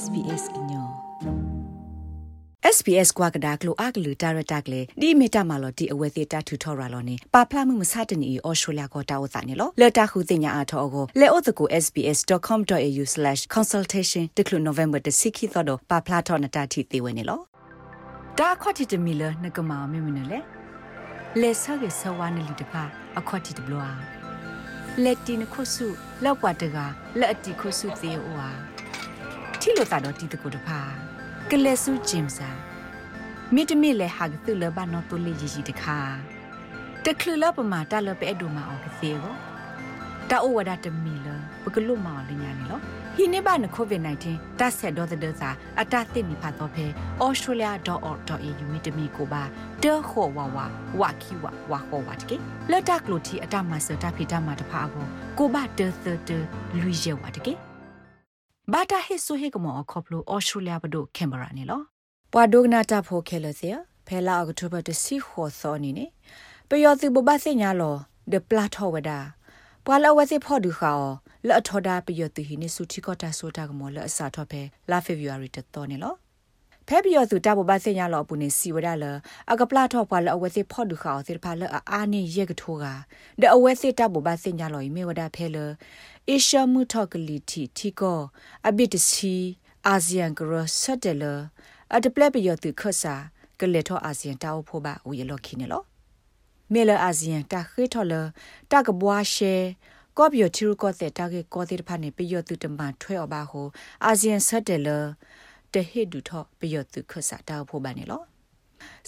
SBS ညော SBS ကွာကဒါကလိုအကလူတာရတာကလေဒီမီတာမလော်ဒီအဝဲသေးတာထူထော်ရလောနေပါဖလာမှုမစတနီအော်စတြေးလျကိုတာဝသနေလောလက်တာခုတင်ညာအထောကိုလေအိုတကို sbs.com.au/consultation တကလူ November တစိခိသောတော့ပါဖလာထော်နတာတီသေးဝနေလောဒါခွတ်တီတမီလနကမာမမနလေလေဆောက်ရဆဝါနလီတပါအခွတ်တီတဘလောလက်တီနခုဆုလောက်ပွားတကလက်အတီခုဆုသေးအိုဟာ ထီလိုတာတော့တီတကိုတပါကလဲဆုဂျင်စာမိတမိလဲဟာကသူလဘနော်တူလီကြီးတခါတခလလပမာတလပဲအဒူမာအောင်ကသေးကိုတာအိုဝဒတမီလပကလုမောင်လညာနေလောဟိနေဘနကိုဗစ် -19 တဆက်တော့တဲ့စာအတသိမိဖတ်တော့ဖဲ australia.org.au မိတမီကိုပါတေခေါ်ဝဝဝခီဝဝခေါ်ဝတ်ကေလက်တကလိုတီအတမဆတာဖိတမတဖာကိုကိုဘတေသတလူရဲဝတ်ကေ ဘာတာဟစ်ဆိုဟေကမောခေါပလိုဩစတြေးလျဘဒိုကင်မရာနေလောပွာဒိုဂနာတာဖိုခဲလစီဖဲလာအောက်တိုဘာတစီခေါ်စောနေနေပယောသူဘဘစညာလောဒပလာထောဝဒါပွာလဝစီဖော်ဒူခါလော်ထော်ဒါပယောသူဟိနေစုတီကောတာဆိုတာကမောလအစာထော်ဖဲလာဖေဗူရီတတော်နေလော ဖဲပယောသူတဘဘစညာလောပူနေစီဝဒါလအကပလာထော်ပွာလအဝစီဖော်ဒူခါစေဖာလအာနေရက်ကထိုးကဒအဝစီတဘဘစညာလောမေဝဒါဖဲလအေရှာမှုထောက်ကလီတီတီကိုအဘစ်တစီအာဆီယံကရဆတ်တယ်လအတပလက်ပယောသူခဆာကလေထောအာဆီယံတောက်ဖို့ပါဝီလော်ခိနေလောမေလအာဆီယံတာခေထော်လတာကဘွားရှဲကော့ဘီယချီရကောတဲ့တာကေကောတဲ့ဖာနေပယောသူတမန်ထွဲော်ပါဟိုအာဆီယံဆတ်တယ်လ တဟိဒူထောပယောသူခဆာတောက်ဖို့ပါနေလော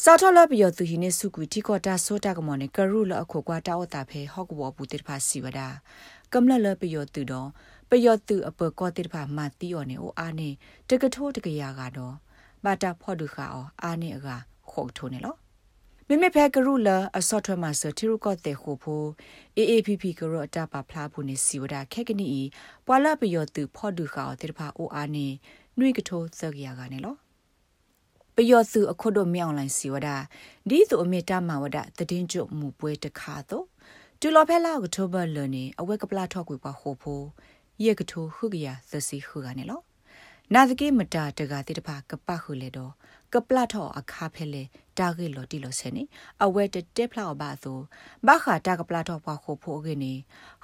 စာထလပယောသူဟိနေစုကွီတီကောတာဆိုတာကမောနေကရုလအခုကွာတာဝတာဖဲဟော့ကဘောပူတေဖာစီဝဒါကမ္လလပယောသူတော့ပယောသူအပကောတေဖာမတီော်နေအိုအားနေတကထိုးတကရာကတော့ဘာတာဖော်ဒူခါအောအားနေအကခုတ်ထိုးနေလောမိမိဖဲကရုလအစော့ထွဲမှာစတီရုကော့တဲ့ခိုဖို AAPP ကရအတပါဖလားဘူးနေစီဝဒခက်ကနီပွာလပယောသူဖော်ဒူခါအောတေဖာအိုအားနေ နှွေကထိုးသကရာကနေလောပယောစုအခုတို့မြောင်လိုင်းစီဝဒဒီသူအမေတမဝဒတည်င်းကျုံမူပွဲတခါတော့တူလော်ဖဲလာကတိုဘာလနေအဝဲကပလာထောက်ကွေပါဟိုဖိုယေကထိုဟုကရသစီဟုကနေလော နာသကေမတာတကတိတဖာကပဟုလေတော့ကပလာထောအခါဖဲလေတာဂေလော်တီလောဆဲနေအဝဲတတက်ဖလောက်ပါဆိုဘာခါတာကပလာထောပါခိုဖိုကေနေ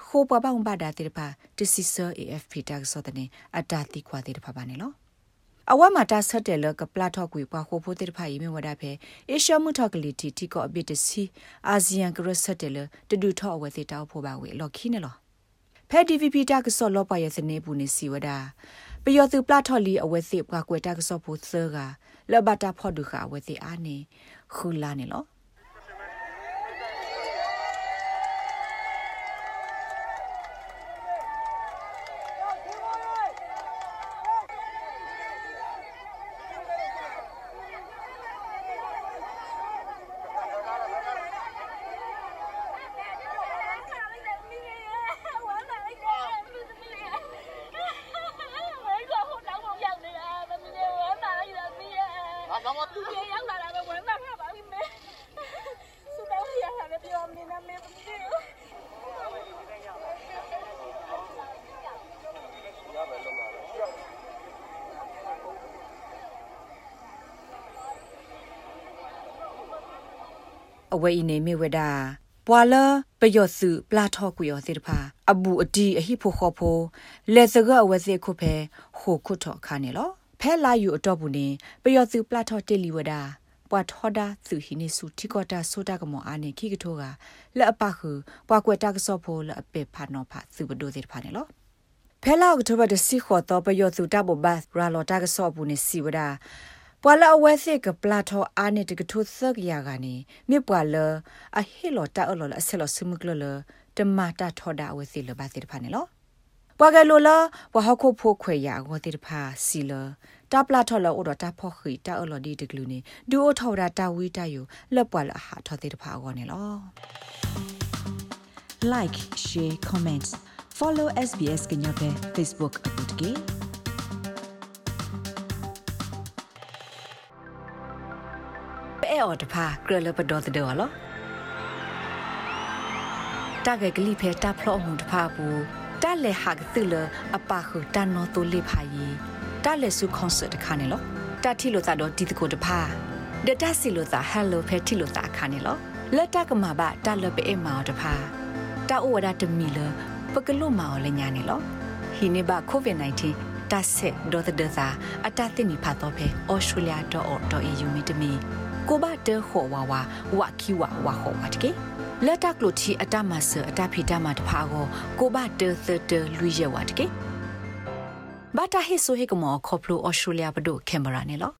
ခိုပပအောင်ပါတာတိတဖာတစီဆာ AFP တာဆိုတဲ့နေအတာတိခွာတိတဖာပါနေလောအဝမတာဆက်တယ်လကပလာထော့ကွေပွားခိုဖိုတေဖိုင်မေဝဒဖဲအေရှမှုထော့ကလီတီတီကောအဘစ်တစီအာဆီယံကရဆက်တယ်လတဒူထော့အဝဲစီတောက်ဖို့ပါဝေလော်ခီနေလောဖဲ DVP တာကဆော့လောပါရစနေဘူးနေစီဝဒ ပယောသူပလာထော်လီအဝဲစီပွားကွေတာကဆော့ဖို့သကလဘတာဖော့ဒူခအဝဲစီအာနေခူလာနေလော အဝဲဤနေမိဝဒပွာလပယောစုပလာထောကွေယောစေတဖာအဘူအဒီအဟိဖိုခောဖိုလေစကအဝဲစေခုဖဲဟိုခုထောခါနေလော ဖဲလာယူအတော့ဘူးနေပယောစုပလာထောတေလီဝဒပွာထောဒါသူဟိနေစုတီကောတာဆိုတာကမောအာနေခိကထောကလက်အပခုပွာကွက်တာကစောဖိုလက်အပေဖာနောဖာသူဘဒိုစေတဖာနေလောဖဲလာကထောဘတစီခေါ်တော့ပယောစုတဘဘတ်ရာလောတာကစောဘူးနေစီဝဒါပွာလအဝဲစစ်ကပလာထောအာနေတကထုသကရကနေမြပွာလအဟီလောတာအလောလအဆလောစမကလလတမတာထောဒါအဝဲစစ်လဘာစစ်ဖာနေလော ပွာကလောလဝဟခုဖိုခွေရဝတိဖာစီလတာပလာထောလောအော်တာဖောခိတာအလောဒီတကလူနေဒူအိုထောဒါတာဝီတာယုလက်ပွာလအဟာထောတိဖာအောနေလော like share comments follow SBS ကညောပဲ Facebook အပုတ်ကေအော်တဖာကရလပဒေါ်တဲ့လောတကယ်ကလိဖဲတာဖလောမှု တဖာဘူးတလဲဟာကသလအပခုတန်နောတူလိဖာယီတာလက်စုကွန်ဆာတခါနေလောတာတီလို့သာတော့ဒီတကိုတဖာဒတစီလို့သာဟယ်လိုဖဲတီလို့သာခါနေလောလက်တကမှာပါတာလပေအမောတဖာတာအိုဝဒတမီလပကလုမောလည်းညာနေလောဟိနေပါကိုဗစ် -19 တာဆက်ဒေါ်တဲ့သာအတသိနေဖတ်တော့ဖဲ australia.org.au မြတမီကိုဘတဲခေါ်ဝါဝါဝကီဝါဝါခေါ်ဝါတကေ လက်တက်လို့ချီအတမဆအတဖိတမတဖာကိုကိုဘတဲသတဲလူရဲဝါတကေဘာတာဟိဆိုဟေကမောခေါပလိုအော်စတြေးလျဘဒိုကင်မရာနေလော